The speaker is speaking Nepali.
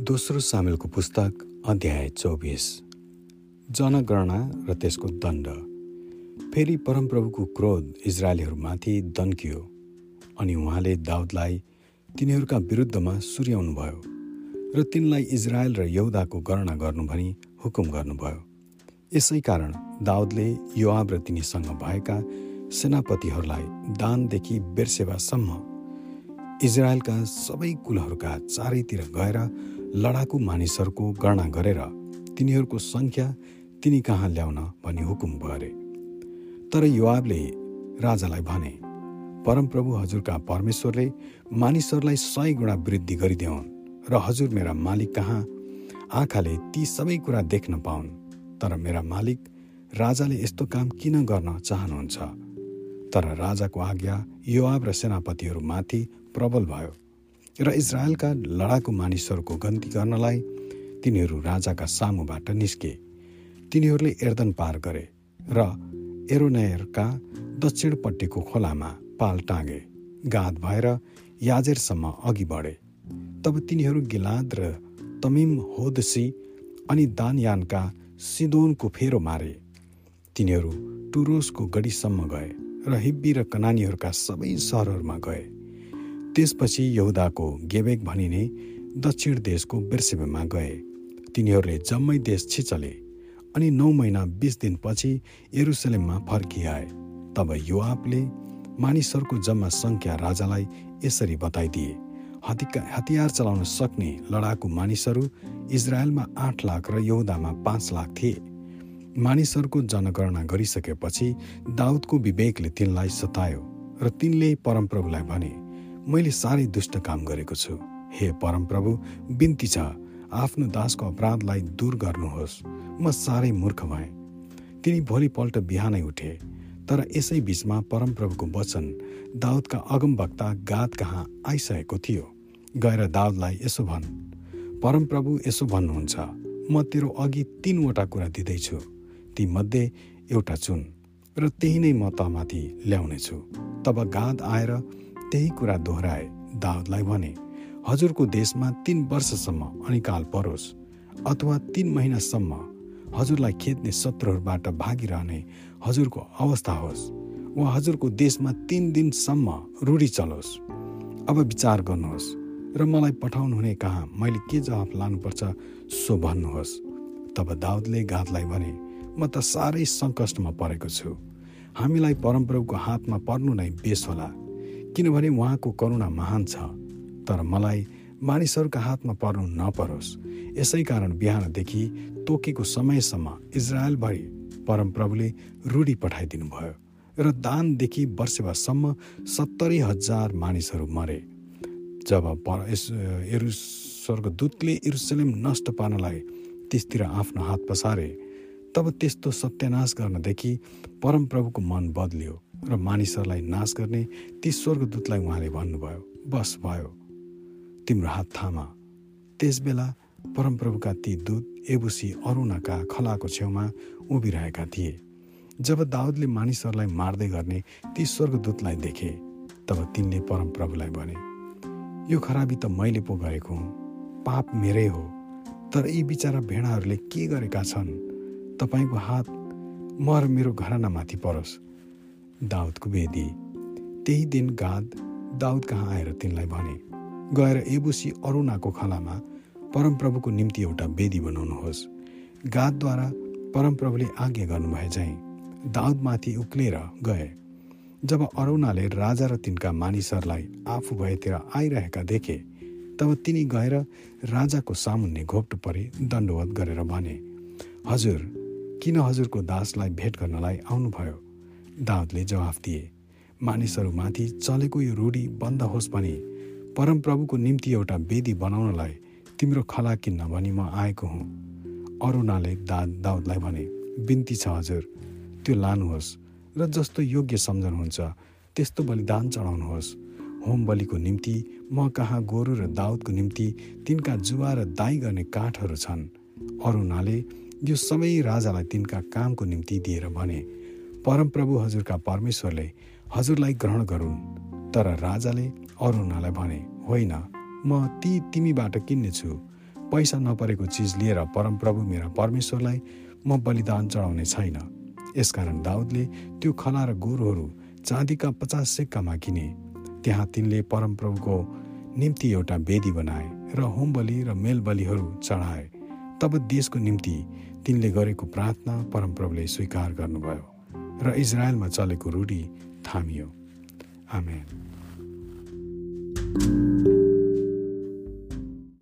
दोस्रो सामेलको पुस्तक अध्याय चौबिस। जनगणना र त्यसको दण्ड। फेरि परमप्रभुको क्रोध इजरायलीहरूमाथि दन्कियो अनि उहाँले दाउदलाई तिनीहरूका विरुद्धमा सुर्याउनु भयो र तिनलाई इजरायल र यौदाको गणना गर्नु भनी हुकुम गर्नुभयो। यसै कारण दाउदले युवाब र तिनीसँग भएका सेनापतिहरूलाई दानदेखि बेरसेवासम्म इजरायलका सबै कुलहरूका चारैतिर गएर लडाकु मानिसहरूको गणना गरेर तिनीहरूको सङ्ख्या तिनी कहाँ ल्याउन भनी हुकुम गरे तर युवाबले राजालाई भने परमप्रभु हजुरका परमेश्वरले मानिसहरूलाई सय गुणा वृद्धि गरिदेऊन् र हजुर मेरा मालिक कहाँ? आँखाले ती सबै कुरा देख्न पाउन् तर मेरा मालिक राजाले यस्तो काम किन गर्न चाहनुहुन्छ? तर राजाको आज्ञा युवाब र सेनापतिहरूमाथि प्रबल भयो। र इजरायलका लडाकु मानिसहरूको गन्ती गर्नलाई तिनीहरू राजाका सामुबाट निस्के। तिनीहरूले एर्दन पार गरे र एरोनयरका दक्षिणपट्टिको खोलामा पाल टाँगे। गाद भएर याजेरसम्म अघि बढे। तब तिनीहरू गिलाद र तमिम होदसी अनि दानयानका सिदोनको फेरो मारे। तिनीहरू टुरोसको गढीसम्म गए र हिब्बी र कनानीहरूका सबै सहरहरूमा गए। त्यसपछि यहुदाको गेबेक भनिने दक्षिण देशको बिर्सेबेमा गए। तिनीहरूले जम्मै देश छिचले अनि नौ महिना बिस दिनपछि एरुसलेममा फर्किआए। तब युवापले मानिसहरूको जम्मा सङ्ख्या राजालाई यसरी बताइदिए हतिका हतियार चलाउन सक्ने लडाकु मानिसहरू इजरायलमा आठ लाख र यहुदामा पाँच लाख थिए। मानिसहरूको जनगणना गरिसकेपछि दाउदको विवेकले तिनलाई सतायो र तिनले परमप्रभुलाई भने मैले साह्रै दुष्ट काम गरेको छु। हे परमप्रभु बिन्ती छ। आफ्नो दासको अपराधलाई दूर गर्नुहोस्। म साह्रै मूर्ख भएँ। तिनी भोलिपल्ट बिहानै उठे। तर यसै बिचमा परमप्रभुको वचन दाउदका अगमवक्ता गाद कहाँ आइसकेको थियो। गएर दाउदलाई यसो भन् परमप्रभु यसो भन्नुहुन्छ। म तेरो अघि तिनवटा कुरा दिँदैछु। ती मध्ये एउटा चुन र त्यही नै म तमाथि ल्याउनेछु। तब गाद आएर त्यही कुरा दोहोऱ्याए दाउदलाई भने हजुरको देशमा तिन वर्षसम्म अनिकाल परोस् अथवा तिन महिनासम्म हजुरलाई खेद्ने शत्रुहरूबाट भागिरहने हजुरको अवस्था होस् वा हजुरको देशमा तिन दिनसम्म रूढी चलोस्। अब विचार गर्नुहोस् र मलाई पठाउनु हुने कहाँ मैले के जवाफ लानुपर्छ सो भन्नुहोस्। तब दाउदले गादलाई भने म त साह्रै सङ्कष्टमा परेको छु। हामीलाई परमप्रभुको हातमा पर्नु नै बेस होला। किनभने उहाँको करुणा महान छ तर मलाई मानिसहरूका हातमा पर्नु नपरोस्। यसै कारण बिहानदेखि तोकेको समयसम्म इजरायलभरि परमप्रभुले रूढी पठाइदिनु भयो र दानदेखि वर्षेवासम्म सत्तरी हजार मानिसहरू मरे। जब पर स्वर्गदूतले इरुसलेम नष्ट पार्नलाई त्यसतिर आफ्नो हात पसारे तब त्यस्तो सत्यानाश गर्नदेखि परमप्रभुको मन बदलियो र मानिसहरूलाई नाश गर्ने ती स्वर्गदूतलाई उहाँले भन्नुभयो बस भयो। तिम्रो हात थामा। त्यसबेला परमप्रभुका ती दूत एबुसी अरुणाका खलाको छेउमा उभिरहेका थिए। जब दाउदले मानिसहरूलाई मार्दै गर्ने ती स्वर्गदूतलाई देखे तब तिनले परमप्रभुलाई भने यो खराबी त मैले पो गरेको हुँ। पाप मेरै हो। तर यी बिचरा भेडाहरूले के गरेका छन्? तपाईँको हात म र मेरो घरानामाथि परोस्। दाउदको वेदी। त्यही दिन गाद दाउद कहाँ आएर तिनलाई भने गएर एबुसी अरुणाको खलामा परमप्रभुको निम्ति एउटा वेदी बनाउनुहोस्। गादद्वारा परमप्रभुले आज्ञा गर्नुभए चाहिँ दाउदमाथि उक्लेर गए। जब अरुणाले राजा र तिनका मानिसहरूलाई आफू भएतिर आइरहेका देखे तब तिनी गएर राजाको सामुन्ने घोप्टो परे दण्डवत गरेर भने हजुर किन हजुरको दासलाई भेट गर्नलाई आउनुभयो? दाउदले जवाफ दिए मानिसहरूमाथि चलेको यो रूढी बन्द होस् भने। परमप्रभुको निम्ति एउटा वेदी बनाउनलाई तिम्रो खला किन्न भनी म आएको हुँ। अरुणाले दा दाउदलाई भने बिन्ती छ हजुर। त्यो लानुहोस् र जस्तो योग्य सम्झनुहुन्छ त्यस्तो बलिदान चढाउनुहोस्। होम बलिको निम्ति म कहाँ गोरु र दाउदको निम्ति तिनका जुवा र दाई गर्ने काठहरू छन्? अरुणाले यो सबै राजालाई तिनका कामको निम्ति दिएर भने परमप्रभु हजुरका परमेश्वरले हजुरलाई ग्रहण गरून्। तर राजाले अरुणालाई भने होइन म ती तिमीबाट किन्नेछु। पैसा नपरेको चिज लिएर परमप्रभु मेरा परमेश्वरलाई म बलिदान चढाउने छैन। यसकारण दाउदले त्यो खला र गोरुहरू चाँदीका पचास सिक्कामा किने। त्यहाँ तिनले परमप्रभुको निम्ति एउटा वेदी बनाए र होम बलि र मेल बलिहरू चढाए। तब देशको निम्ति तिनले गरेको प्रार्थना परमप्रभुले स्वीकार गर्नुभयो र इजरायलमा चलेको रूढी थामियो। आमेन।